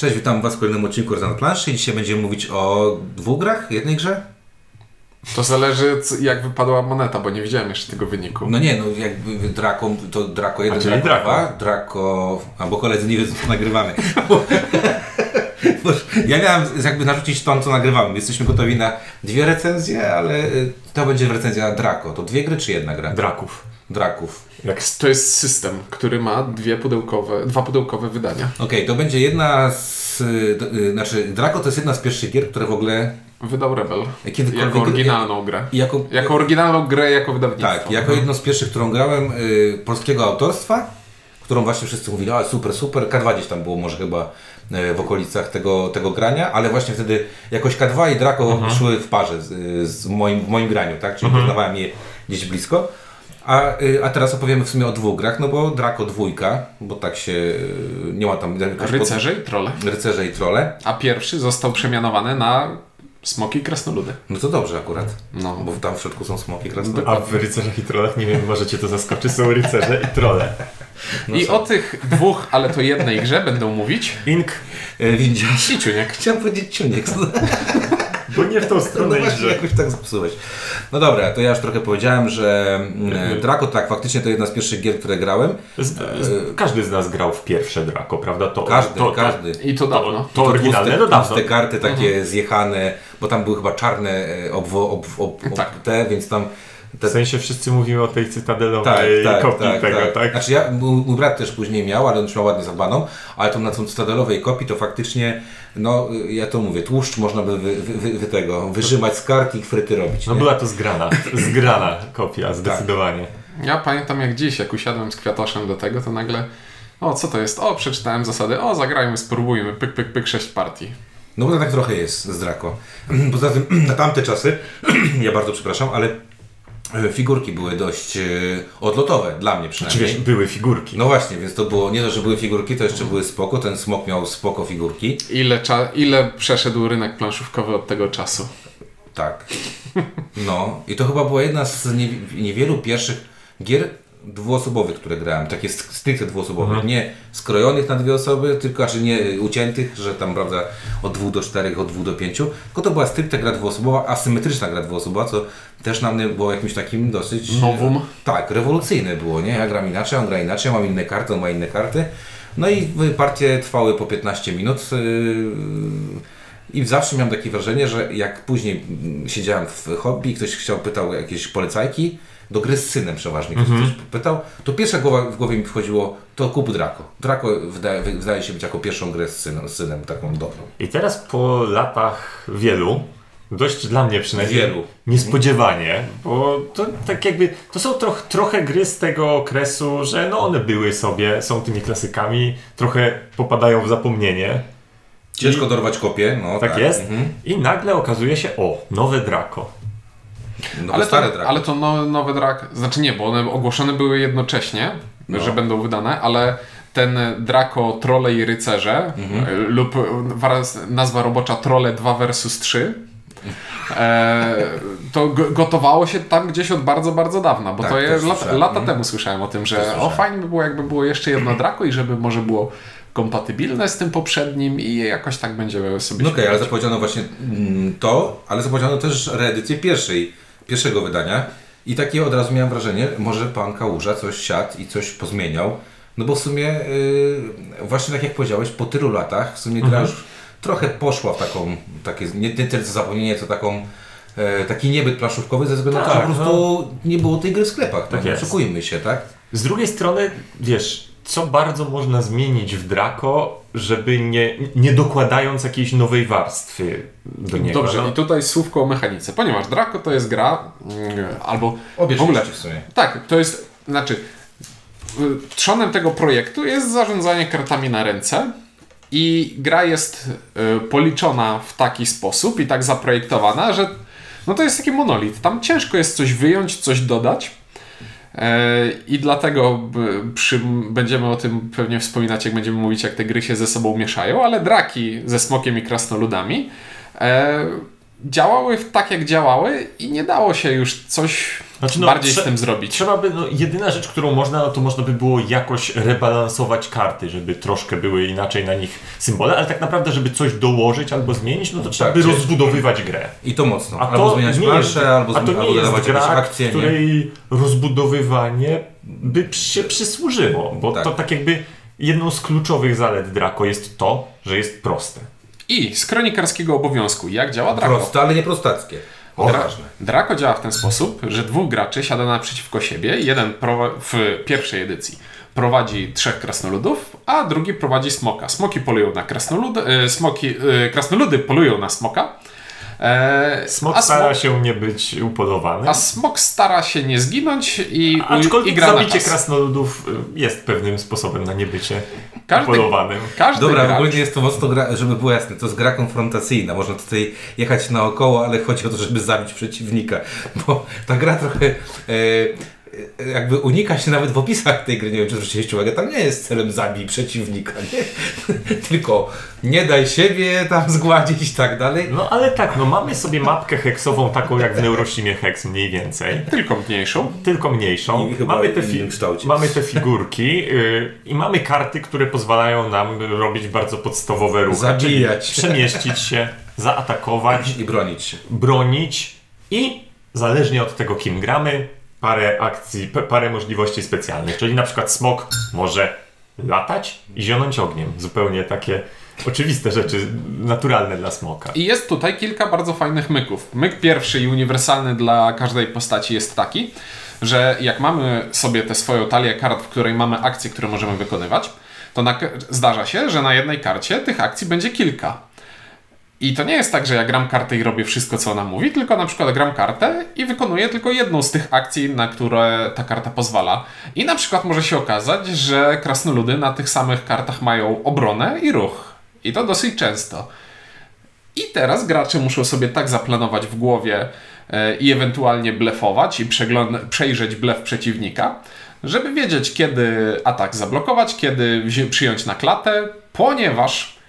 Cześć, witam Was w kolejnym odcinku Rezonant Planszy. Dzisiaj będziemy mówić o dwóch grach, jednej grze. To zależy jak wypadła moneta, bo nie widziałem jeszcze tego wyniku. No nie, no jakby Draco, to Draco 1, A, Draco 2, Draco. Draco... Albo koledzy nie wiedzą, co nagrywamy. Ja miałem jakby narzucić tą, co nagrywamy. Jesteśmy gotowi na dwie recenzje, ale y, to będzie recenzja Draco. To dwie gry czy jedna gra? Draków. Draków. Jak To jest system, który ma dwie pudełkowe, dwa pudełkowe wydania. Okej, to będzie jedna z... y, d- y, Znaczy, Draco to jest jedna z pierwszych gier, które w ogóle... Wydał Rebel. Kiedykolwiek- Jako oryginalną grę. Jako, Jako oryginalną grę, jako wydawnictwo. Tak, jako jedno z pierwszych, którą grałem, y, polskiego autorstwa, którą właśnie wszyscy mówili, a super, super, K2 gdzieś tam było może chyba y, w okolicach tego, tego grania, ale właśnie wtedy jakoś K2 i Draco szły w parze z, z moim, w moim graniu, tak, czyli poznawałem je gdzieś blisko. A, y, a teraz opowiemy w sumie o dwóch grach, no bo Draco dwójka, bo tak się, y, nie ma tam... jakaś pod- Rycerze i trole. Rycerze i trole. A pierwszy został przemianowany na smoki i krasnoludy. No to dobrze akurat, No. bo tam w środku są smoki krasnoludy. A w rycerzach i trollach, nie wiem, może cię to zaskoczy, są rycerze i trolle. No I o tych dwóch, ale to jednej grze będą mówić Ink, Y, Widzisz? i Ciuniek. Chciałem powiedzieć ciuniek. bo nie w tą No stronę właśnie, idzie. jakoś tak zepsułeś. No dobra, to ja już trochę powiedziałem, że mm, Draco tak, faktycznie to jedna z pierwszych gier, które grałem. Z, z, każdy z nas grał w pierwsze Draco, prawda? To, Każdy, to, każdy. I to dawno. To, to oryginalne, no dawno. Te karty takie zjechane, bo tam były chyba czarne e, obwo, ob, ob, ob, Tak. te, więc tam... Te, W sensie wszyscy mówimy o tej tak, cytadelowej tak, kopii tak, tego, tak? tak. Znaczy ja, mój, mój brat też później miał, ale on już miał ładnie zadbaną, ale to na tą cytadelowej kopii to faktycznie, no ja to mówię, tłuszcz można by wy, wy, wy, tego, wyrzymać z kart i fryty robić. No nie? była to zgrana, zgrana kopia, zdecydowanie. Ja pamiętam jak dziś, jak usiadłem z Kwiatoszem do tego, to nagle o, co to jest? O, przeczytałem zasady. O, zagrajmy, spróbujmy. Pyk, pyk, pyk, sześć partii. No bo to tak trochę jest z Draco. Poza tym na tamte czasy, ja bardzo przepraszam, ale figurki były dość e, odlotowe, dla mnie Czy przynajmniej. wiesz, były figurki. No właśnie, więc to było nie to, że były figurki, to jeszcze były spoko. Ten smok miał spoko figurki. Ile, cza- ile przeszedł rynek planszówkowy od tego czasu? Tak. No i to chyba była jedna z nie- niewielu pierwszych gier dwuosobowych, które grałem. Takie st- stricte dwuosobowe. Nie skrojonych na dwie osoby, tylko znaczy nie uciętych, że tam prawda od dwóch do czterech, od dwóch do pięciu. Tylko to była stricte gra dwuosobowa, asymetryczna gra dwuosobowa, co też na mnie było jakimś takim dosyć... Nowum. Tak, rewolucyjne było, nie? Ja gram inaczej, on gra inaczej, mam inne karty, on ma inne karty. No i partie trwały po 15 minut. Yy, I zawsze miałem takie wrażenie, że jak później mm, siedziałem w hobby, ktoś chciał, pytał jakieś polecajki, do gry z synem przeważnie ktoś Mhm. coś pytał, to pierwsza głowa, w głowie mi wchodziło, to kup Draco. Draco wydaje, wy- wydaje się być jako pierwszą grę z synem, z synem taką dobrą. I teraz po latach wielu, dość dla mnie przynajmniej Wielu. niespodziewanie, bo to tak jakby, to są troch, trochę gry z tego okresu, że no one były sobie, są tymi klasykami, trochę popadają w zapomnienie. Ciężko dorwać kopię, no Tak, jest. Mhm. I nagle okazuje się, o, nowe Draco. No, ale, stare ale to no, nowe drag. Znaczy nie, bo one ogłoszone były jednocześnie, No. że będą wydane, ale ten Draco Trolle i Rycerze Mhm. e, lub e, nazwa robocza Trolle 2 versus 3 e, to go- gotowało się tam gdzieś od bardzo, bardzo dawna, bo Tak, to jest lata, słyszałem. lata Mhm. temu słyszałem o tym, że o fajnie by było jakby było jeszcze jedno Draco i żeby może było kompatybilne z tym poprzednim i jakoś tak będziemy sobie No okej, ale śpiewać. zapowiedziano właśnie mm, to, ale zapowiedziano też reedycję pierwszej, pierwszego wydania i takie od razu miałem wrażenie, może pan Kałuża coś siadł i coś pozmieniał, no bo w sumie yy, właśnie tak jak powiedziałeś, po tylu latach w sumie gra już trochę poszła w taką, takie, nie, nie tyle co zapomnienie, co taką e, taki niebyt planszówkowy ze względu na to, że Tak, po prostu nie było tej gry w sklepach, no, Tak jest. oszukujmy się, tak? Z drugiej strony, wiesz, co bardzo można zmienić w Draco, żeby nie, nie dokładając jakiejś nowej warstwy do niego. Dobrze, no. i tutaj słówko o mechanice. Ponieważ Draco to jest gra, mm, albo Obie w ogóle, w sumie. tak, to jest, znaczy, y, trzonem tego projektu jest zarządzanie kartami na ręce i gra jest y, policzona w taki sposób i tak zaprojektowana, że no to jest taki monolit. Tam ciężko jest coś wyjąć, coś dodać. E, I dlatego przy, będziemy o tym pewnie wspominać, jak będziemy mówić, jak te gry się ze sobą mieszają, ale draki ze smokiem i krasnoludami. E, działały w- tak, jak działały i nie dało się już coś Znaczy, no, bardziej trze- z tym zrobić. Trzeba by, no, jedyna rzecz, którą można, no to można by było jakoś rebalansować karty, żeby troszkę były inaczej na nich symbole, ale tak naprawdę, żeby coś dołożyć albo zmienić, no to trzeba Tak, by rozbudowywać grę. I to mocno. A albo to zmieniać nie plansze, albo, a to nie albo jest gra, akcje. nie? której rozbudowywanie by się przysłużyło, bo Tak. to tak jakby jedną z kluczowych zalet Draco jest to, że jest proste. I z kronikarskiego obowiązku, jak działa Draco? Proste, ale nie prostackie. O, Dra-. Draco działa w ten sposób, że dwóch graczy siada naprzeciwko siebie. Jeden w pierwszej edycji prowadzi trzech krasnoludów, a drugi prowadzi smoka. Smoki polują na krasnoludy, e, smoki, e, krasnoludy polują na smoka. E, Smok a, stara smok, się nie być upolowany. a smok stara się nie zginąć i, i Aczkolwiek gra na zabicie czas. krasnoludów y, jest pewnym sposobem na niebycie Każdy- upolowanym. Każdy Dobra, gracz, ogólnie jest to mocno gra, żeby było jasne, to jest gra konfrontacyjna. Można tutaj jechać naokoło, ale chodzi o to, żeby zabić przeciwnika. Bo ta gra trochę e, jakby unika się nawet w opisach tej gry, nie wiem czy zwróciliście uwagę, tam nie jest celem zabij przeciwnika, nie? Tylko nie daj siebie tam zgładzić i tak dalej. No ale tak, no mamy sobie mapkę heksową taką jak w Neurosimie Hex mniej więcej. tylko mniejszą. Tylko mniejszą. I chyba mamy, te mamy te figurki yy, i mamy karty, które pozwalają nam robić bardzo podstawowe ruchy. Zabijać. Przemieścić się, zaatakować, I bronić się. bronić i zależnie od tego, kim gramy, parę akcji, parę możliwości specjalnych. Czyli na przykład smok może latać i zionąć ogniem. Zupełnie takie oczywiste rzeczy, naturalne dla smoka. I jest tutaj kilka bardzo fajnych myków. Myk pierwszy i uniwersalny dla każdej postaci jest taki, że jak mamy sobie tę swoją talię kart, w której mamy akcje, które możemy wykonywać, to na, zdarza się, że na jednej karcie tych akcji będzie kilka. I to nie jest tak, że ja gram kartę i robię wszystko, co ona mówi, tylko na przykład gram kartę i wykonuję tylko jedną z tych akcji, na które ta karta pozwala. I na przykład może się okazać, że krasnoludy na tych samych kartach mają obronę i ruch. I to dosyć często. I teraz gracze muszą sobie tak zaplanować w głowie e, i ewentualnie blefować i przejrzeć blef przeciwnika, żeby wiedzieć, kiedy atak zablokować, kiedy przyjąć na klatę, ponieważ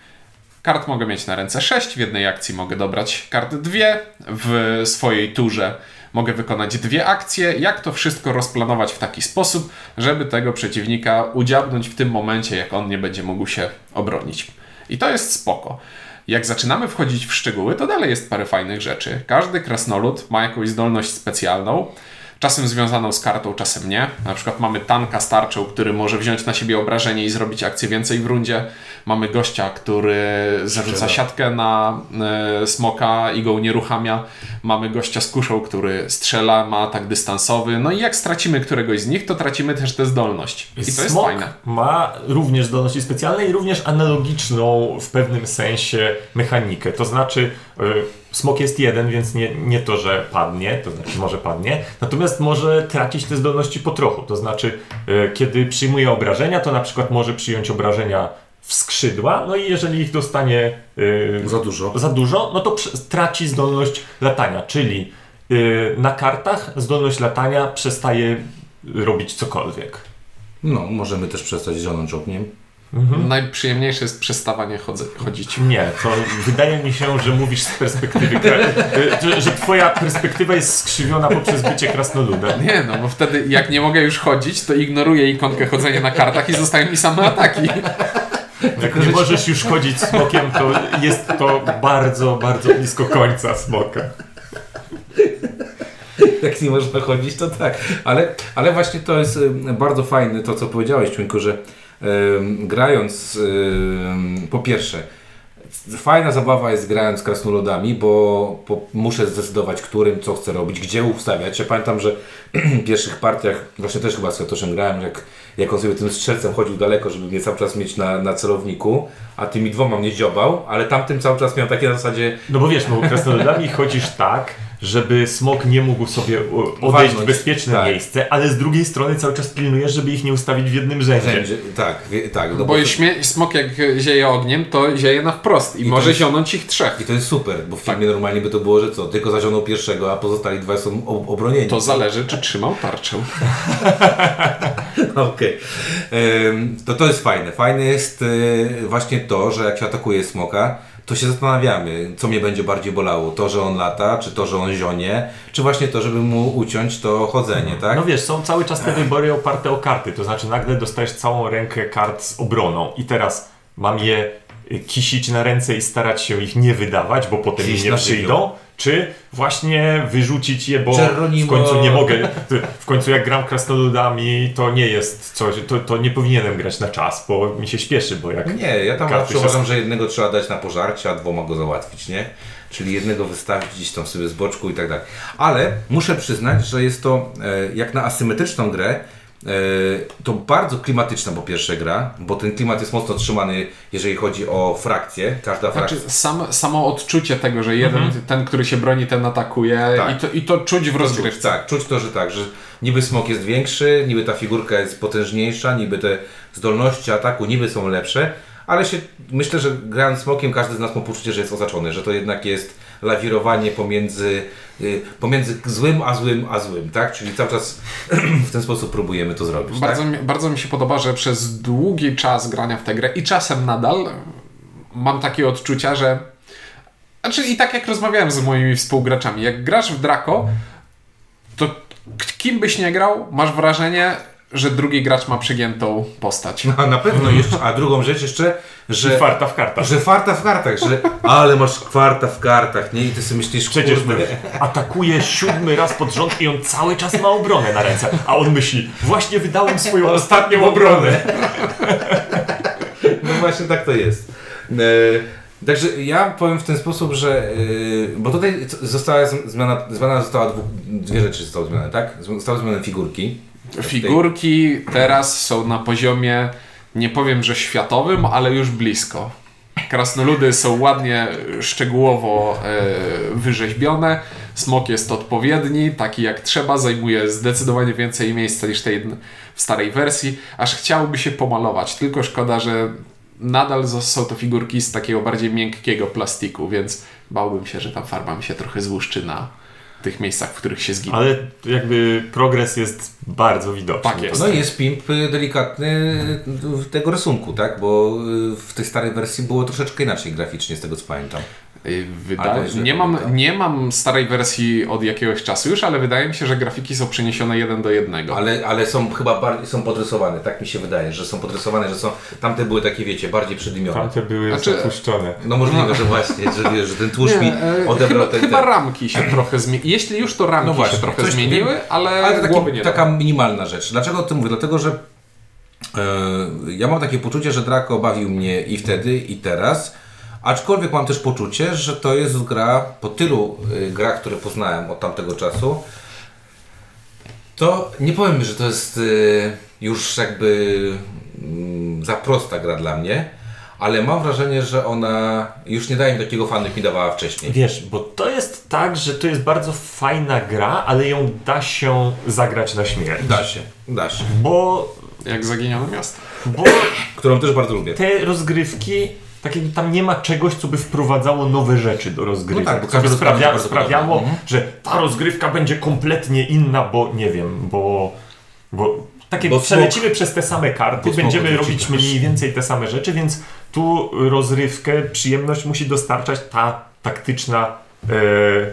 kart mogę mieć na ręce 6, w jednej akcji mogę dobrać karty dwie, w swojej turze mogę wykonać dwie akcje. Jak to wszystko rozplanować w taki sposób, żeby tego przeciwnika udziabnąć w tym momencie, jak on nie będzie mógł się obronić. I to jest spoko. Jak zaczynamy wchodzić w szczegóły, to dalej jest parę fajnych rzeczy. Każdy krasnolud ma jakąś zdolność specjalną, czasem związaną z kartą, czasem nie. Na przykład mamy tanka z tarczą, który może wziąć na siebie obrażenie i zrobić akcję więcej w rundzie. Mamy gościa, który zarzuca siatkę na e, smoka i go unieruchamia. Mamy gościa z kuszą, który strzela, ma atak dystansowy. No i jak stracimy któregoś z nich, to tracimy też tę zdolność. I to jest Smok fajne. ma również zdolności specjalne i również analogiczną w pewnym sensie mechanikę. To znaczy, y, smok jest jeden, więc nie, nie to, że padnie, to znaczy może padnie, natomiast może tracić te zdolności po trochu. To znaczy, y, kiedy przyjmuje obrażenia, to na przykład może przyjąć obrażenia w skrzydła, no i jeżeli ich dostanie y, Za dużo. za dużo, no to traci zdolność latania, czyli y, na kartach zdolność latania przestaje robić cokolwiek. No, możemy też przestać zionąć ogniem. Najprzyjemniejsze jest przestawanie chodze, chodzić. Nie, to wydaje mi się, że mówisz z perspektywy, kra- że, że twoja perspektywa jest skrzywiona poprzez bycie krasnoludem. Nie, no bo wtedy jak nie mogę już chodzić, to ignoruję ikonkę chodzenia na kartach i zostają mi same ataki. Jak nie możesz już chodzić smokiem, to jest to bardzo, bardzo blisko końca smoka. Jak nie można chodzić, to tak. Ale, ale właśnie to jest bardzo fajne to, co powiedziałeś, Członku, że grając po pierwsze, fajna zabawa jest grając z krasnoludami, bo, bo muszę zdecydować, którym co chcę robić, gdzie ustawiać. Ja pamiętam, że w pierwszych partiach, właśnie też chyba z Katoszem grałem, jak, jak on sobie tym strzelcem chodził daleko, żeby mnie cały czas mieć na, na celowniku, a tymi dwoma mnie dziobał, ale tamtym cały czas miał takie na zasadzie No bo wiesz, no krasnoludami chodzisz tak, żeby smok nie mógł sobie u- odejść w bezpieczne tak. miejsce, ale z drugiej strony cały czas pilnujesz, żeby ich nie ustawić w jednym rzędzie. Wszędzie, tak, wie, tak. No Bo to- śmie- smok jak zieje ogniem, to zieje na wprost i, to może jest- zionąć ich trzech. I to jest super, bo w filmie normalnie by to było, że co, tylko zazionął pierwszego, a pozostali dwa są obronieni. To zależy, czy trzymał tarczę. Okej. Em, To to jest fajne. Fajne jest e, właśnie to, że jak się atakuje smoka, to się zastanawiamy, co mnie będzie bardziej bolało. To, że on lata, czy to, że on zionie, czy właśnie to, żeby mu uciąć to chodzenie, tak? No wiesz, są cały czas te wybory oparte o karty, to znaczy nagle dostajesz całą rękę kart z obroną i teraz mam je kisić na ręce i starać się ich nie wydawać, bo potem mi Kiść nie przyjdą, czy właśnie wyrzucić je, bo w końcu nie mogę, w końcu jak gram krasnoludami, to nie jest coś, to, to nie powinienem grać na czas, bo mi się śpieszy, bo jak... Nie, ja tam zawsze uważam, że jednego trzeba dać na pożarcie, a dwoma go załatwić, nie? Czyli jednego wystawić gdzieś tam sobie z boczku i tak dalej. Ale muszę przyznać, że jest to e, jak na asymetryczną grę, to bardzo klimatyczna po pierwsze gra, bo ten klimat jest mocno trzymany, jeżeli chodzi o frakcje. Każda frakcja. Znaczy, sam, samo odczucie tego, że jeden, ten, który się broni, ten atakuje Tak. i, to, i to czuć w Czuć, rozgrywce. tak, czuć to, że tak, że niby smok jest większy, niby ta figurka jest potężniejsza, niby te zdolności ataku niby są lepsze, ale się, myślę, że grając smokiem każdy z nas ma poczucie, że jest oznaczony, że to jednak jest lawirowanie pomiędzy, y, pomiędzy złym a złym a złym, tak? Czyli cały czas w ten sposób próbujemy to zrobić. Bardzo, tak? mi, bardzo mi się podoba, że przez długi czas grania w tę grę i czasem nadal mam takie odczucia, że. Znaczy, i tak jak rozmawiałem z moimi współgraczami, jak grasz w Draco, to kim byś nie grał, masz wrażenie, że drugi gracz ma przygiętą postać. A na pewno jeszcze, a drugą rzecz jeszcze, że... Farta w kartach. Że farta w kartach, że ale masz kwarta w kartach, nie? I ty sobie myślisz, Przecież kurde, atakuje siódmy raz pod rząd i on cały czas ma obronę na ręce. A on myśli, właśnie wydałem swoją ostatnią obronę. No właśnie tak to jest. E, także ja powiem w ten sposób, że. E, bo tutaj została zmiana, zmiana została dwu, dwie rzeczy zostały zmienione, tak? Zostały zmienione figurki. Figurki teraz są na poziomie, nie powiem, że światowym, ale już blisko. Krasnoludy są ładnie, szczegółowo e, wyrzeźbione. Smok jest odpowiedni, taki jak trzeba, zajmuje zdecydowanie więcej miejsca niż tej w starej wersji. Aż chciałoby się pomalować, tylko szkoda, że nadal są to figurki z takiego bardziej miękkiego plastiku, więc bałbym się, że tam farba mi się trochę złuszczy na tych miejscach, w których się zginie. Ale jakby progres jest bardzo widoczny. Tak jest. No i jest pimp y, delikatny y, tego rysunku, tak? Bo y, w tej starej wersji było troszeczkę inaczej graficznie, z tego co pamiętam. Y, Wydaje, nie, mam, pamiętam. nie mam starej wersji od jakiegoś czasu już, ale wydaje mi się, że grafiki są przeniesione jeden do jednego. Ale, ale są chyba bardziej, są podrysowane, tak mi się wydaje, że są podrysowane, że są, tamte były takie, wiecie, bardziej przydymione. Tamte były Znaczy- zapuszczone. No możliwe, że właśnie, że, wiesz, że ten tłuszcz mi e, odebrał chyba, ten... chyba ramki się trochę zmieniły. Jeśli już to ramki No właśnie, się trochę zmieniły, ale, Ale to głowy taki, nie taka dam. minimalna rzecz. Dlaczego o tym mówię? Dlatego, że e, ja mam takie poczucie, że Draco bawił mnie i wtedy, i teraz. Aczkolwiek mam też poczucie, że to jest gra po tylu y, grach, które poznałem od tamtego czasu. To nie powiem, że to jest y, już jakby mm, za prosta gra dla mnie, ale mam wrażenie, że ona już nie daje mi takiego fanu, jak mi dawała wcześniej. Wiesz, bo to jest tak, że to jest bardzo fajna gra, ale ją da się zagrać na śmierć. Da się, da się. Bo, Jak zaginione miasto. bo Którą też bardzo lubię. te rozgrywki, tak jakby tam nie ma czegoś, co by wprowadzało nowe rzeczy do rozgrywki. No tak, bo co by sprawia, sprawiało, podobna. że ta rozgrywka będzie kompletnie inna, bo nie wiem, bo, bo takie Bo przelecimy przez te same karty, będziemy robić mniej więcej te same rzeczy, więc tu rozrywkę, przyjemność musi dostarczać ta taktyczna e, e,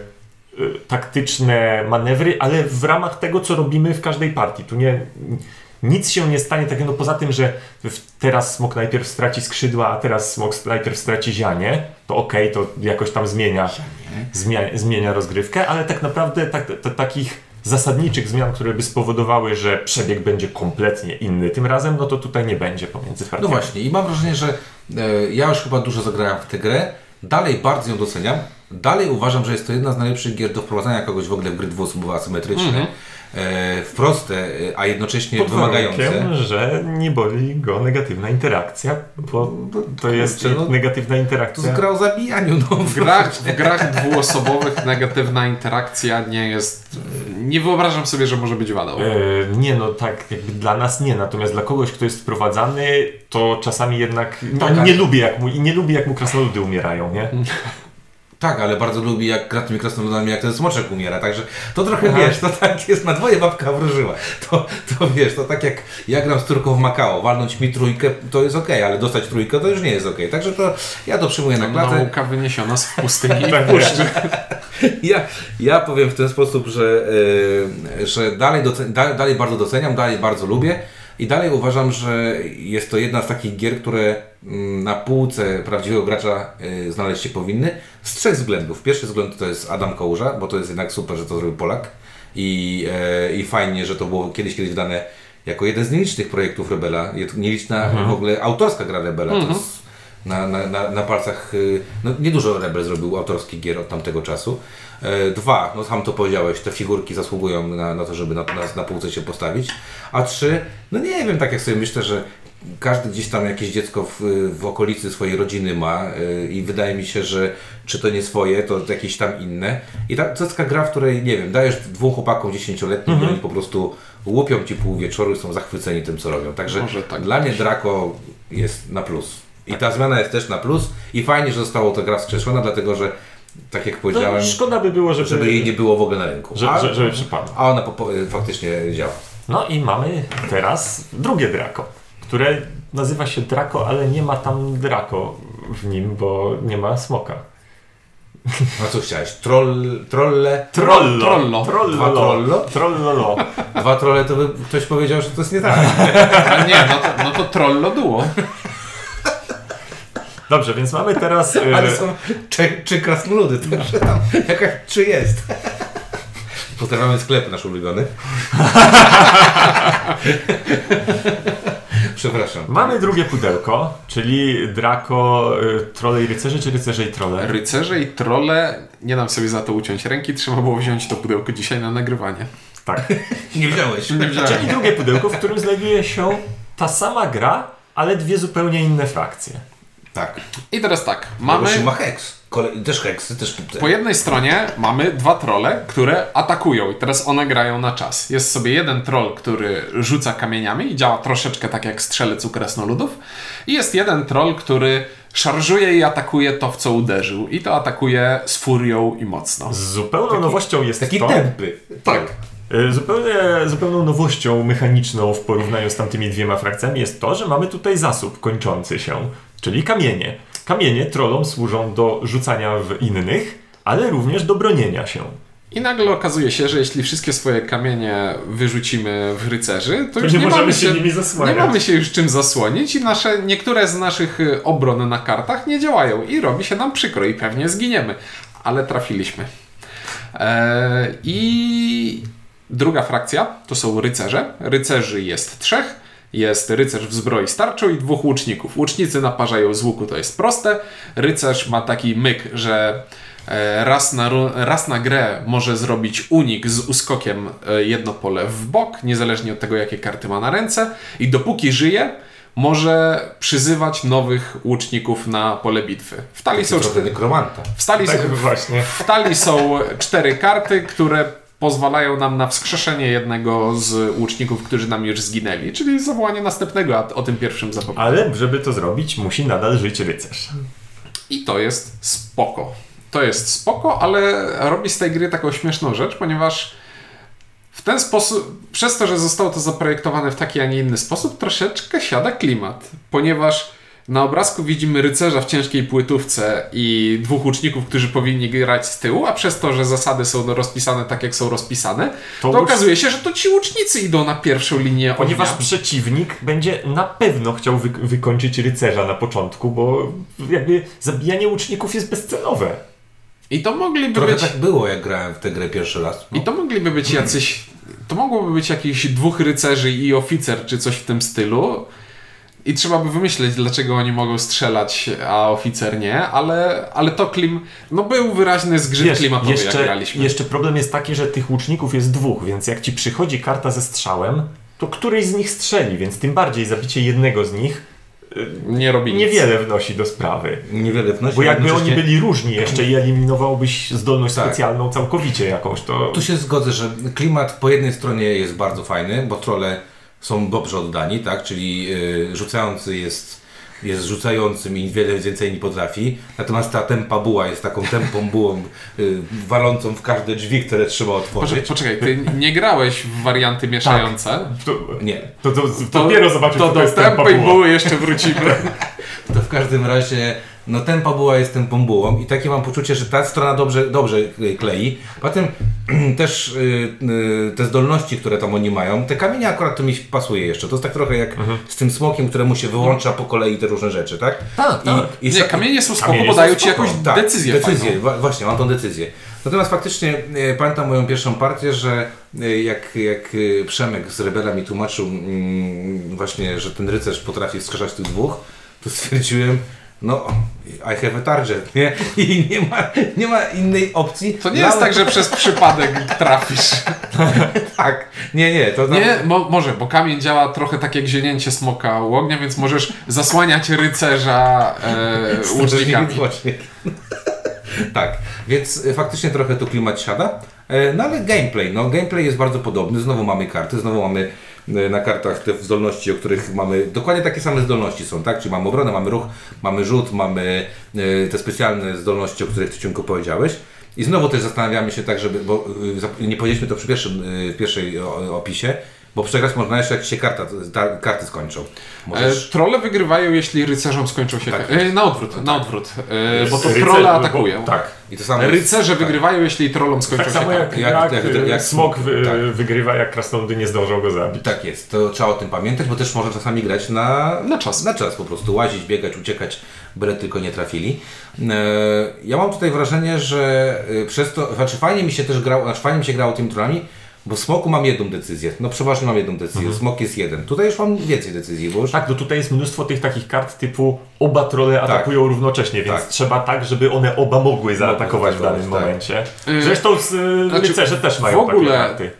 taktyczne manewry, ale w ramach tego, co robimy w każdej partii. Tu nie, nic się nie stanie takiego, no poza tym, że teraz smok najpierw straci skrzydła, a teraz smok najpierw straci zianie, to okej, to jakoś tam zmienia, zmienia, zmienia rozgrywkę, ale tak naprawdę tak, t- takich zasadniczych zmian, które by spowodowały, że przebieg będzie kompletnie inny tym razem, no to tutaj nie będzie pomiędzy No partiami. właśnie, i mam wrażenie, że e, ja już chyba dużo zagrałem w tę grę. Dalej bardzo ją doceniam. Dalej uważam, że jest to jedna z najlepszych gier do wprowadzania kogoś w ogóle w gry dwuosobowe asymetryczne. E, w proste, e, a jednocześnie Pod wymagające. że nie boli go negatywna interakcja, bo to jest kurczę, no, negatywna To interakcja. jest gra o zabijaniu. No, W grach, w grach dwuosobowych negatywna interakcja nie jest... Nie wyobrażam sobie, że może być wadą. E, nie, no tak, jakby dla nas nie, natomiast dla kogoś, kto jest wprowadzany, to czasami jednak no, Tak, nie lubi jak mu, i nie lubi jak mu krasnoludy umierają, nie? Tak, ale bardzo lubi jak gra tymi krasnoludami, jak ten smoczek umiera, także to trochę wiesz, to tak jest, na dwoje babka wróżyła. To, to wiesz, to tak jak ja gram z córką w Makao, walnąć mi trójkę to jest okej, ale dostać trójkę to już nie jest okej. Także to ja to przyjmuję na klatę. Nauka wyniesiona z pustyni i Tak, puszczy. Ja, ja powiem w ten sposób, że, e, że dalej, docen- da, dalej bardzo doceniam, dalej bardzo lubię i dalej uważam, że jest to jedna z takich gier, które mm, na półce prawdziwego gracza e, znaleźć się powinny. Z trzech względów. Pierwszy względ to jest Adam Kałuża, bo to jest jednak super, że to zrobił Polak. I, e, i fajnie, że to było kiedyś kiedyś wydane jako jeden z nielicznych projektów Rebela, nieliczna w ogóle autorska gra Rebela. To jest na, na, na, na palcach, y, no niedużo Rebel zrobił autorskich gier od tamtego czasu. E, Dwa, no sam to powiedziałeś, te figurki zasługują na, na to, żeby na, na, na półce się postawić. A trzy, no nie wiem, tak jak sobie myślę, że każdy gdzieś tam jakieś dziecko w, w okolicy swojej rodziny ma y, i wydaje mi się, że czy to nie swoje, to jakieś tam inne. I ta, to jest taka gra, w której, nie wiem, dajesz dwóm chłopakom dziesięcioletnim i oni po prostu łupią ci pół wieczoru i są zachwyceni tym, co robią. Także tak dla mnie Draco jest na plus. I ta zmiana jest też na plus i fajnie, że została ta gra wskrzeszona, dlatego że tak jak No, powiedziałem, szkoda by było, żeby, żeby jej nie było w ogóle na rynku. że, A, że, żeby przypadło. a ona po, po, faktycznie działa. No i mamy teraz drugie Draco, które nazywa się Draco, ale nie ma tam Draco w nim, bo nie ma smoka. A co chciałeś? Troll, trolle? Trollo. Trollo. Trollo. Dwa trollo? Trollolo. Dwa trolle to by ktoś powiedział, że to jest nie tak. A nie, no to, no to trollo duo. Dobrze, więc mamy teraz... e, Ale są czy, czy krasnoludy, także tam jakaś czy jest. Pozdrawiamy sklep nasz ulubiony. Przepraszam. Mamy drugie pudełko, czyli Draco, y, Trolle i Rycerze, czy Rycerze i Trolle? Rycerze i trolle, nie dam sobie za to uciąć ręki, trzeba było wziąć to pudełko dzisiaj na nagrywanie. Tak. Nie wziąłeś. Nie wziąłem. Czyli drugie pudełko, w którym znajduje się ta sama gra, ale dwie zupełnie inne frakcje. Tak. I teraz tak, Mamy... ma heks. Kole... Też heksy, też... Po jednej stronie mamy dwa trolle, które atakują i teraz one grają na czas. Jest sobie jeden troll, który rzuca kamieniami i działa troszeczkę tak jak strzelec u krasnoludów. I jest jeden troll, który szarżuje i atakuje to, w co uderzył. I to atakuje z furią i mocno. Z zupełną nowością jest Taki to... tępy. Tak. Y, Zupełnie, zupełną nowością mechaniczną w porównaniu z tamtymi dwiema frakcjami jest to, że mamy tutaj zasób kończący się, czyli kamienie. Kamienie trollom służą do rzucania w innych, ale również do bronienia się. I nagle okazuje się, że jeśli wszystkie swoje kamienie wyrzucimy w rycerzy, to, już nie nie, możemy mamy się się, nimi zasłaniać. Nie mamy się już czym zasłonić i nasze, niektóre z naszych y, obron na kartach nie działają i robi się nam przykro i pewnie zginiemy. Ale trafiliśmy. Eee, I druga frakcja to są rycerze. Rycerzy jest trzech. Jest rycerz w zbroi starczą i dwóch łuczników. Łucznicy naparzają z łuku, to jest proste. Rycerz ma taki myk, że e, raz na, raz na grę może zrobić unik z uskokiem e, jedno pole w bok, niezależnie od tego, jakie karty ma na ręce. I dopóki żyje, może przyzywać nowych łuczników na pole bitwy. W talii są, cztery, w są, Tak w talii są cztery karty, które pozwalają nam na wskrzeszenie jednego z łuczników, którzy nam już zginęli, czyli zawołanie następnego, a o tym pierwszym zapomniałem. Ale żeby to zrobić, musi nadal żyć rycerz. I to jest spoko. To jest spoko, ale robi z tej gry taką śmieszną rzecz, ponieważ w ten sposób, przez to, że zostało to zaprojektowane w taki, a nie inny sposób, troszeczkę siada klimat, ponieważ na obrazku widzimy rycerza w ciężkiej płytówce i dwóch łuczników, którzy powinni grać z tyłu, a przez to, że zasady są rozpisane tak, jak są rozpisane, To to, okazuje się, że to ci łucznicy idą na pierwszą linię Ponieważ ognia. przeciwnik będzie na pewno chciał wy wykończyć rycerza na początku, bo jakby zabijanie łuczników jest bezcelowe. I to mogliby Trochę być... tak było, jak grałem w tę grę pierwszy raz. No. I to mogliby być jacyś. To mogłoby być jakichś dwóch rycerzy i oficer, czy coś w tym stylu. I trzeba by wymyśleć, dlaczego oni mogą strzelać, a oficer nie, ale, ale to klim. No był wyraźny zgrzyt Wiesz, klimatowy, jak jeszcze, graliśmy. jeszcze problem jest taki, że tych łuczników jest dwóch, więc jak ci przychodzi karta ze strzałem, to któryś z nich strzeli, więc tym bardziej zabicie jednego z nich Nie robi nic. niewiele wnosi do sprawy. Niewiele wnosi. Bo jakby oni jednocześnie- byli różni jeszcze i eliminowałbyś zdolność Tak. specjalną całkowicie jakąś, to... Tu się zgodzę, że klimat po jednej stronie jest bardzo fajny, bo trolle są dobrze oddani, tak? Czyli y, rzucający jest jest rzucającym i wiele więcej nie potrafi. Natomiast ta tempa buła jest taką tempą bułą y, walącą w każde drzwi, które trzeba otworzyć. poczekaj, ty nie grałeś w warianty mieszające. To, Nie. to, to, To, dopiero zobaczysz, to co to do jest tempa buła. buły jeszcze wrócimy. To w każdym razie, no tempa buła jest tempą bułą i takie mam poczucie, że ta strona dobrze, dobrze y, klei. Potem też y, y, te zdolności, które tam oni mają, te kamienie akurat to mi pasuje jeszcze. To jest tak trochę jak z tym smokiem, któremu się wyłącza po kolei te różne rzeczy, tak? Tak, tak. I, i Nie, kamienie są spoko, Kamienie bo są dają ci jakąś tak, decyzję, decyzję właśnie, mam tą decyzję. Natomiast faktycznie e, pamiętam moją pierwszą partię, że e, jak, jak e, Przemek z Rebela mi tłumaczył mm, właśnie, że ten rycerz potrafi wskrzeszać tych dwóch, to stwierdziłem, no I have a target, nie? I nie ma, nie ma innej opcji. To nie jest tak, że przez przypadek trafisz. Tak, nie, nie, to tam... Nie, mo może, bo kamień działa trochę tak jak zielnięcie smoka u ognia, więc możesz zasłaniać rycerza e, łucznikami. Tak, więc e, faktycznie trochę tu klimat siada. E, No ale gameplay, no gameplay jest bardzo podobny. Znowu mamy karty, znowu mamy na kartach te zdolności, o których mamy, dokładnie takie same zdolności są, tak? Czyli mamy obronę, mamy ruch, mamy rzut, mamy e, te specjalne zdolności, o których Ty Ciunko powiedziałeś. I znowu też zastanawiamy się tak, żeby, bo zap- nie powiedzieliśmy to przy pierwszym, w pierwszej opisie, bo przegrać można jeszcze jak się karta, ta, karty skończą. E, Możesz... trolle wygrywają, jeśli rycerzom skończą się... Tak. E, na odwrót, na odwrót. E, bo to Rycerz- trolle bo- atakują. Tak. I to samo jest- Rycerze tak. wygrywają, jeśli trollom skończą Tak się samo jak, karty. jak, jak- jak- jak smok wy, tak. wygrywa, jak krasnoludy nie zdążą go zabić. Tak jest, to trzeba o tym pamiętać, bo też można czasami grać na, Na czas. Na czas po prostu, łazić, biegać, uciekać, byle tylko nie trafili. E, Ja mam tutaj wrażenie, że e, przez to, znaczy fajnie mi się też grało, znaczy fajnie mi się grało tymi tronami, bo w smoku mam jedną decyzję, no przeważnie mam jedną decyzję, smok jest jeden. Tutaj już mam więcej decyzji, bo już Tak, no tutaj jest mnóstwo tych takich kart typu oba trole atakują równocześnie, więc Tak. trzeba tak, żeby one oba mogły zaatakować w danym tak. momencie. Y, Zresztą z, y, znaczy, rycerze też w mają ogóle- takie karty.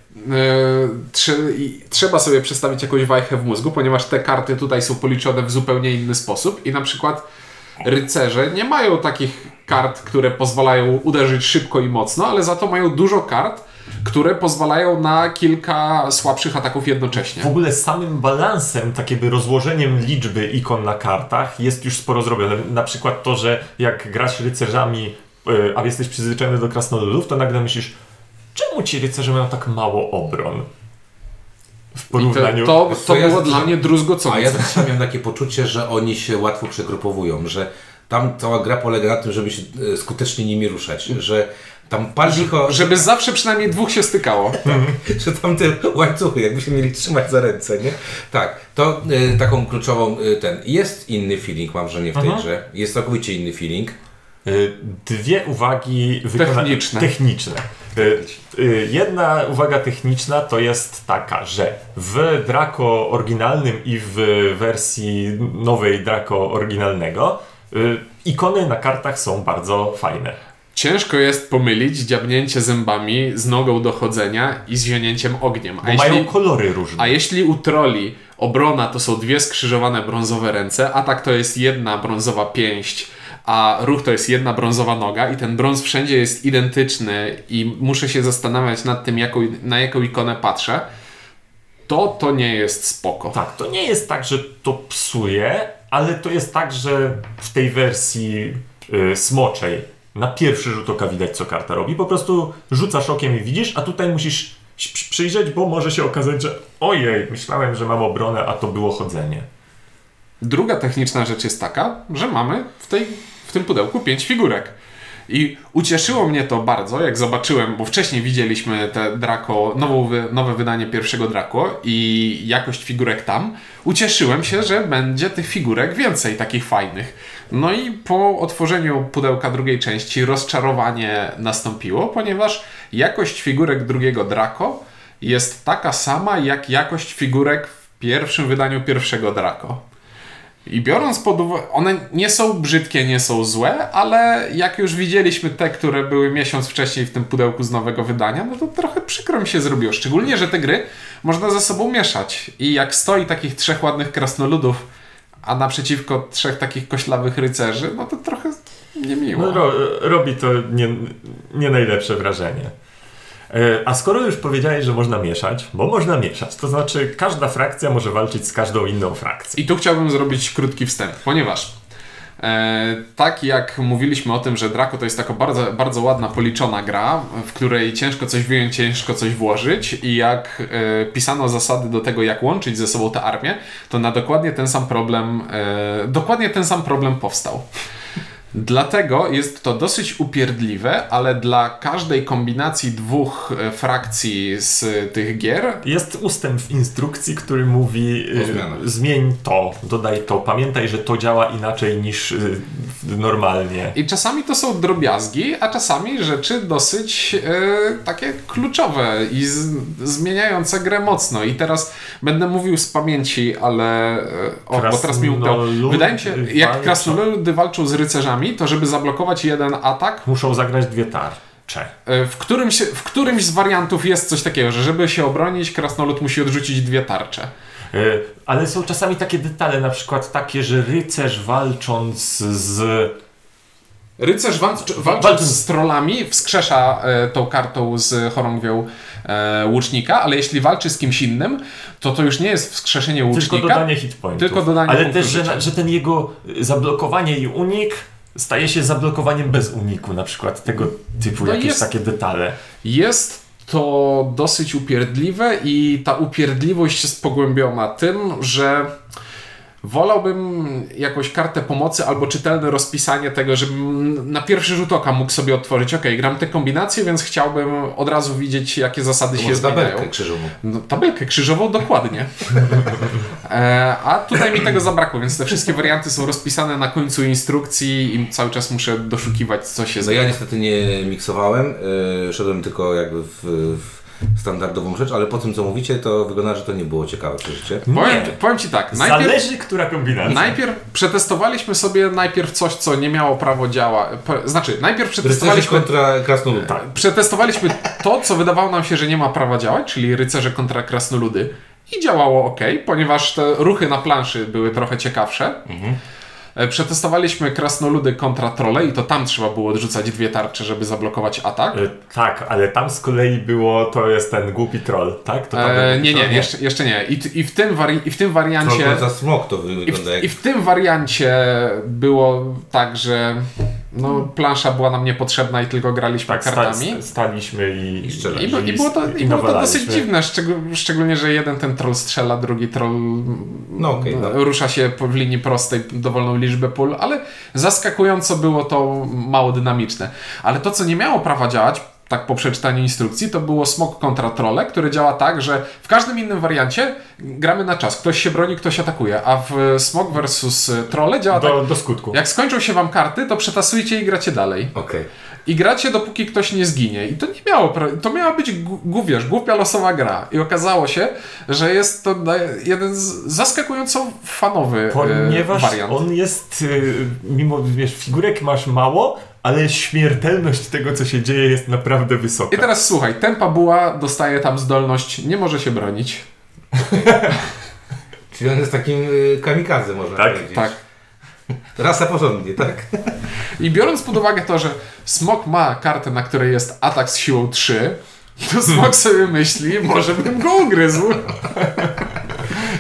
Trze- i trzeba sobie przedstawić jakąś wajchę w mózgu, ponieważ te karty tutaj są policzone w zupełnie inny sposób i na przykład rycerze nie mają takich kart, które pozwalają uderzyć szybko i mocno, ale za to mają dużo kart, które pozwalają na kilka słabszych ataków jednocześnie. W ogóle samym balansem, tak jakby rozłożeniem liczby ikon na kartach jest już sporo zrobione. Na przykład to, że jak grasz rycerzami, y, a jesteś przyzwyczajony do krasnoludów, to nagle myślisz, czemu ci rycerze mają tak mało obron? W I porównaniu... to, to, to ja było dla mnie druzgocące. A ja zawsze miałem takie poczucie, że oni się łatwo przegrupowują, że tam cała gra polega na tym, żeby się e, skutecznie nimi ruszać, że tam pal licho, Żeby zawsze przynajmniej dwóch się stykało. że tam te łańcuchy jakby się mieli trzymać za ręce, nie? Tak, to y, taką kluczową y, ten. Jest inny feeling, mam wrażenie, w tej Mhm. grze. Jest całkowicie inny feeling. Y, Dwie uwagi wykona- Techniczne. techniczne. Y, y, Jedna uwaga techniczna to jest taka, że w Draco oryginalnym i w wersji nowej Draco oryginalnego y, ikony na kartach są bardzo fajne. Ciężko jest pomylić dziabnięcie zębami z nogą dochodzenia i zionięciem ogniem. Bo mają kolory różne. A jeśli u troli obrona to są dwie skrzyżowane brązowe ręce, atak to jest jedna brązowa pięść, a ruch to jest jedna brązowa noga i ten brąz wszędzie jest identyczny i muszę się zastanawiać nad tym, jaką, na jaką ikonę patrzę, to to nie jest spoko. Tak, to nie jest tak, że to psuje, ale to jest tak, że w tej wersji y, smoczej na pierwszy rzut oka widać, co karta robi. Po prostu rzucasz okiem i widzisz, a tutaj musisz przyjrzeć, bo może się okazać, że ojej, myślałem, że mam obronę, a to było chodzenie. Druga techniczna rzecz jest taka, że mamy w, tej, w tym pudełku pięć figurek. I ucieszyło mnie to bardzo, jak zobaczyłem, bo wcześniej widzieliśmy te Draco, nową, nowe wydanie pierwszego Draco i jakość figurek tam. Ucieszyłem się, że będzie tych figurek więcej takich fajnych. No i po otworzeniu pudełka drugiej części rozczarowanie nastąpiło, ponieważ jakość figurek drugiego Draco jest taka sama jak jakość figurek w pierwszym wydaniu pierwszego Draco. I biorąc pod uwagę, one nie są brzydkie, nie są złe, ale jak już widzieliśmy te, które były miesiąc wcześniej w tym pudełku z nowego wydania, no to trochę przykro mi się zrobiło. Szczególnie, że te gry można ze sobą mieszać. I jak stoi takich trzech ładnych krasnoludów, a naprzeciwko trzech takich koślawych rycerzy, no to trochę niemiło. No, ro, robi to nie, nie najlepsze wrażenie. E, A skoro już powiedziałeś, że można mieszać, bo można mieszać, to znaczy każda frakcja może walczyć z każdą inną frakcją. I tu chciałbym zrobić krótki wstęp, ponieważ tak jak mówiliśmy o tym, że Draco to jest taka bardzo, bardzo ładna, policzona gra, w której ciężko coś wyjąć, ciężko coś włożyć i jak e, pisano zasady do tego, jak łączyć ze sobą tę armię, to na dokładnie ten sam problem, e, dokładnie ten sam problem powstał. Dlatego jest to dosyć upierdliwe, ale dla każdej kombinacji dwóch e, frakcji z tych gier Jest ustęp w instrukcji, który mówi zmianach. zmień to, dodaj to, pamiętaj, że to działa inaczej niż y, normalnie. I czasami to są drobiazgi, a czasami rzeczy dosyć e, takie kluczowe i z, zmieniające grę mocno. I teraz będę mówił z pamięci, ale. E, o, bo teraz mi. Krasnoludy Wydaje mi się, jak walczą. krasnoludy walczą z rycerzami, to żeby zablokować jeden atak, Muszą zagrać dwie tarcze. e, w którymś, w którymś z wariantów jest coś takiego, że żeby się obronić, krasnolud musi odrzucić dwie tarcze. Y, Ale są czasami takie detale, na przykład takie, że rycerz walcząc z Rycerz walcz, walcząc z trollami wskrzesza e, tą kartą z chorągwią e, łucznika, ale jeśli walczy z kimś innym, to to już nie jest wskrzeszenie łucznika. Tylko dodanie hitpointów. tylko dodanie Ale też, że, że ten jego zablokowanie i unik staje się zablokowaniem bez uniku, na przykład tego typu No jakieś jest- takie detale. Jest to dosyć upierdliwe i ta upierdliwość jest pogłębiona tym, że wolałbym jakąś kartę pomocy albo czytelne rozpisanie tego, żebym na pierwszy rzut oka mógł sobie otworzyć, ok, gram te kombinacje, więc chciałbym od razu widzieć, jakie zasady To się zmieniają. tabelkę krzyżową. No, tabelkę krzyżową dokładnie. E, a tutaj mi tego zabrakło, więc te wszystkie warianty są rozpisane na końcu instrukcji i cały czas muszę doszukiwać, co się No zmienia. ja niestety nie miksowałem, yy, szedłem tylko jakby w, w standardową rzecz, ale po tym co mówicie, to wygląda, że to nie było ciekawe przeżycie. Powiem, powiem Ci tak, najpierw, Zależy, która kombinacja. najpierw przetestowaliśmy sobie najpierw coś, co nie miało prawo działać. Znaczy, najpierw Rycerze przetestowaliśmy, kontra krasnolud. Tak. przetestowaliśmy to, co wydawało nam się, że nie ma prawa działać, czyli rycerze kontra krasnoludy. I działało ok, ponieważ te ruchy na planszy były trochę ciekawsze. E, Przetestowaliśmy krasnoludy kontra trole i to tam trzeba było odrzucać dwie tarcze, żeby zablokować atak. Y, Tak, ale tam z kolei było, to jest ten głupi troll, tak? To tam E, nie, nie, troll? jeszcze, jeszcze nie. I, i, w tym wari- I w tym Troll wariancie. kontra smok to I wygląda w, jak... I w tym wariancie było tak, że no, plansza była nam niepotrzebna i tylko graliśmy Tak, kartami. sta- staliśmy i... I strzelali. I, bu- i, było to, I było to dosyć dziwne, szczeg- szczególnie, że jeden ten troll strzela, drugi troll No okej, no, no. rusza się w linii prostej dowolną liczbę pól, ale zaskakująco było to mało dynamiczne. Ale to, co nie miało prawa działać, tak po przeczytaniu instrukcji, to było smok kontra trole, który działa tak, że w każdym innym wariancie gramy na czas. Ktoś się broni, ktoś atakuje, a w smok versus trole działa tak, Do, do skutku. jak skończą się wam karty, to przetasujcie i gracie dalej. Okej. I gracie dopóki ktoś nie zginie. I to nie miało. To miała być gu- wiesz, głupia losowa gra. I okazało się, że jest to jeden z zaskakująco fanowy e, Ponieważ wariant. on jest, y, mimo, wiesz, figurek masz mało, ale śmiertelność tego, co się dzieje, jest naprawdę wysoka. I teraz słuchaj, tempa buła dostaje tam zdolność, nie może się bronić. Czyli on jest takim y, kamikadze, można Tak, powiedzieć. Tak. Rasa porządnie, tak? I biorąc pod uwagę to, że smok ma kartę, na której jest atak z siłą 3, to smok sobie myśli, może bym go ugryzł.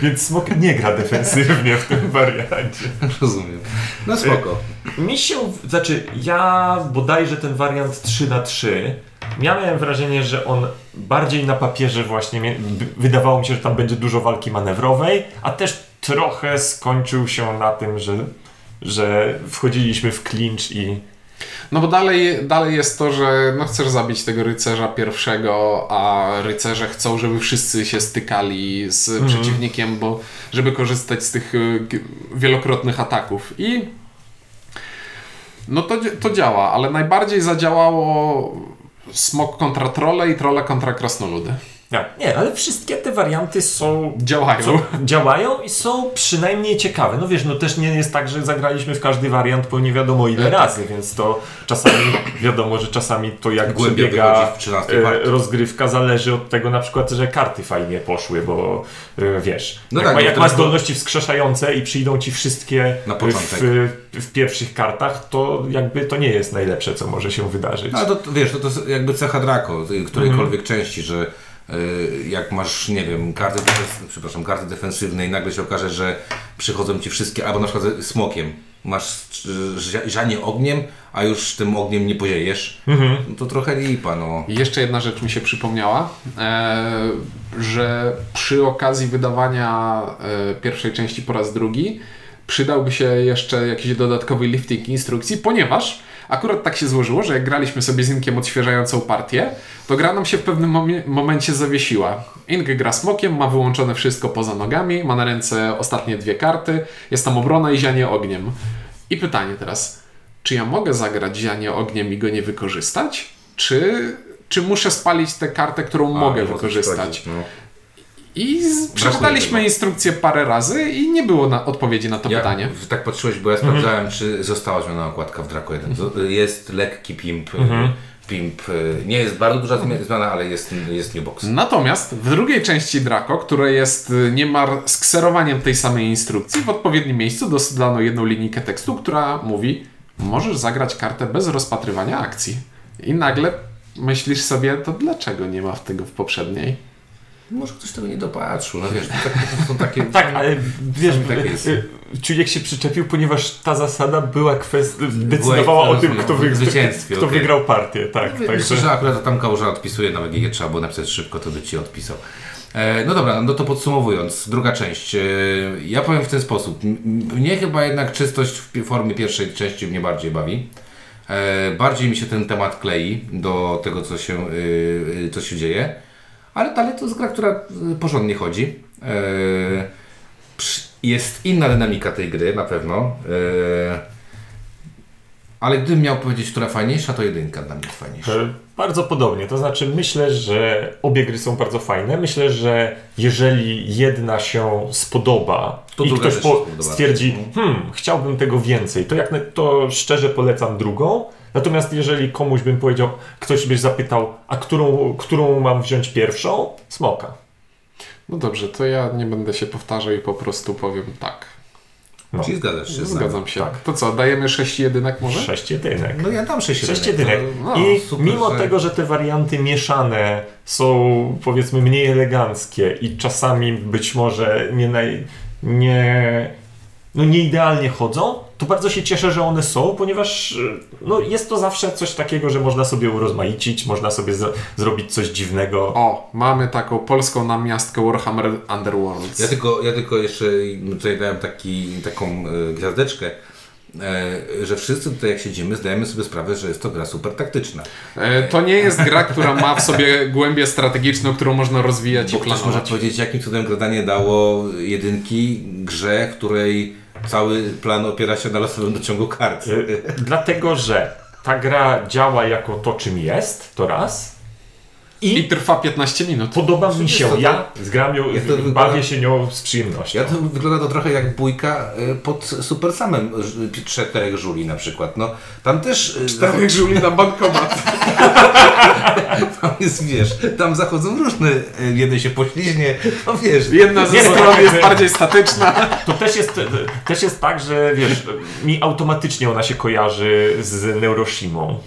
Więc smok nie gra defensywnie w tym wariancie. Rozumiem. No spoko. Mi się, znaczy ja bodajże ten wariant 3 na 3 miałem wrażenie, że on bardziej na papierze właśnie, wydawało mi się, że tam będzie dużo walki manewrowej, a też trochę skończył się na tym, że, że wchodziliśmy w clinch i No bo dalej, dalej jest to, że no chcesz zabić tego rycerza pierwszego, a rycerze chcą, żeby wszyscy się stykali z Mhm. przeciwnikiem, bo żeby korzystać z tych y, wielokrotnych ataków. I no to, to działa, ale najbardziej zadziałało smok kontra trole i trole kontra krasnoludy. Tak, nie, ale wszystkie te warianty są Działają. są, działają i są przynajmniej ciekawe. No wiesz, no też nie jest tak, że zagraliśmy w każdy wariant po nie wiadomo ile razy, więc to czasami wiadomo, że czasami to jak Głębiej przebiega wychodzi w 13 e, rozgrywka zależy od tego na przykład, że karty fajnie poszły, bo e, wiesz, No jak, tak, ma, jak ma zdolności wskrzeszające i przyjdą ci wszystkie Na początek. w, w pierwszych kartach, to jakby to nie jest najlepsze, co może się wydarzyć. No, ale to, to wiesz, to, to jest jakby cecha Draco, którejkolwiek Mhm. części, że jak masz, nie wiem, karty, przepraszam, karty defensywne i nagle się okaże, że przychodzą ci wszystkie, albo na przykład smokiem, masz ża- żanie ogniem, a już tym ogniem nie poziejesz, Mhm. no to trochę lipa, no. I jeszcze jedna rzecz mi się przypomniała, e, że przy okazji wydawania e, pierwszej części po raz drugi przydałby się jeszcze jakiś dodatkowy lifting instrukcji, ponieważ akurat tak się złożyło, że jak graliśmy sobie z Inkiem odświeżającą partię, to gra nam się w pewnym momie- momencie zawiesiła. Ink gra smokiem, ma wyłączone wszystko poza nogami, ma na ręce ostatnie dwie karty, jest tam obrona i zianie ogniem. I pytanie teraz, czy ja mogę zagrać zianie ogniem i go nie wykorzystać? Czy, czy muszę spalić tę kartę, którą mogę A, ci wykorzystać? No. I przeczytaliśmy instrukcję parę razy i nie było na, odpowiedzi na to Ja, pytanie. Tak patrzyłeś, bo ja sprawdzałem, czy została zmiana okładka w Draco 1. Z- Jest lekki pimp, y, pimp, y, nie jest bardzo duża zmia- zmiana, ale jest, jest new box. Natomiast w drugiej części Draco, która jest y, niemal skserowaniem tej samej instrukcji, w odpowiednim miejscu dos- dano jedną linijkę tekstu, która mówi możesz zagrać kartę bez rozpatrywania akcji. I nagle myślisz sobie, to dlaczego nie ma w tego w poprzedniej? Może ktoś tego nie dopatrzył, no wiesz, to, tak, to są takie... Tak, ale wiesz, tak jest. y, Czujek się przyczepił, ponieważ ta zasada była kwestią, decydowała o tym, kto, wy, zwycięstwie, kto okej. wygrał partię, tak. Myślę, Także, że akurat tam kałuża odpisuje na WGG, trzeba było napisać szybko, to by Ci odpisał. E, no dobra, no to podsumowując, druga część. E, ja powiem w ten sposób. Mnie chyba jednak czystość w formie pierwszej części mnie bardziej bawi. E, bardziej mi się ten temat klei do tego, co się, co się dzieje. Ale dalej to jest gra, która y, porządnie chodzi. E, jest inna dynamika tej gry, na pewno. E, ale gdybym miał powiedzieć, która fajniejsza, to jedynka dla mnie jest fajniejsza. e, bardzo podobnie, to znaczy myślę, że obie gry są bardzo fajne. Myślę, że jeżeli jedna się spodoba To i ktoś po, spodoba. stwierdzi, hmm, chciałbym tego więcej, to, jak to szczerze polecam drugą. Natomiast jeżeli komuś bym powiedział, ktoś byś zapytał, a którą, którą mam wziąć pierwszą? Smoka. No dobrze, to ja nie będę się powtarzał i po prostu powiem tak. No. Czyli zgadzasz się? Zgadzam się. tak. To co, dajemy 6 jedynek może? Sześć jedynek. No ja dam 6 Sześć jedynek. No, I super, mimo że- tego, że te warianty mieszane są powiedzmy mniej eleganckie i czasami być może nie, naj, nie, no nie idealnie chodzą, to bardzo się cieszę, że one są, ponieważ y, no, jest to zawsze coś takiego, że można sobie urozmaicić, można sobie zrobić coś dziwnego. O, mamy taką polską namiastkę Warhammer Underworlds. Ja tylko, ja tylko jeszcze tutaj dałem taki, taką e, gwiazdeczkę, e, że wszyscy tutaj jak siedzimy zdajemy sobie sprawę, że jest to gra super taktyczna. E, To nie jest gra, która ma w sobie głębię strategiczną, którą można rozwijać Bo i ktoś może planować. powiedzieć, jakim cudem gradanie dało jedynki grze, której cały plan opiera się na losowym dociągu kart. Y, Dlatego, że ta gra działa jako to, czym jest, to raz. I trwa 15 minut. Podoba mi się. To- Ja zgram ją, Ja bawię wygląda- się nią z przyjemnością. Ja to wygląda to trochę jak bójka e, pod Super Samem czterech żuli na przykład. No, tam też e, Czterech żuli na bankomat. tam jest, wiesz, tam zachodzą różne, jeden się pośliźnie, no wiesz. Jedna ze stron jest bardziej statyczna. To też jest, też jest tak, że wiesz, mi automatycznie ona się kojarzy z Neuroshimą.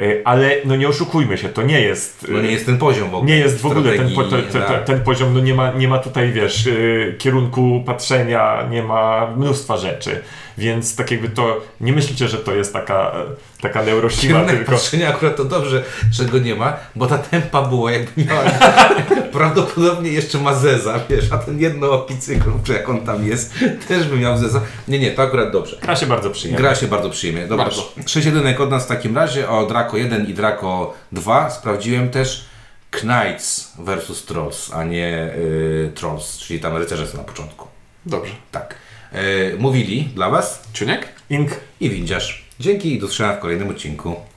Y, Ale no nie oszukujmy się, to nie jest. No nie jest ten poziom w ogóle. Nie jest w ogóle ten, po, strategii, te, te, tak. ten poziom, no nie ma, nie ma tutaj, wiesz, y, kierunku patrzenia, nie ma mnóstwa rzeczy. Więc tak jakby to, nie myślicie, że to jest taka, taka Neuroshima, Kierunek tylko... patrzenia akurat to dobrze, że go nie ma, bo ta tempa była jakby miała prawdopodobnie jeszcze ma zeza, wiesz, a ten jednooki cykl, czy jak on tam jest, też by miał zeza. Nie, nie, to akurat dobrze. Gra się bardzo przyjemnie. Gra się bardzo przyjemnie. Dobra, Bardzo. 6 jedynek od nas w takim razie, o Draco 1 i Draco 2 sprawdziłem też Knights versus Trolls, a nie y, Trolls, czyli tam rycerze są na początku. Dobrze. Tak. Y, mówili dla Was Ciuniek? Ink i Windziarz. Dzięki i do usłyszenia w kolejnym odcinku.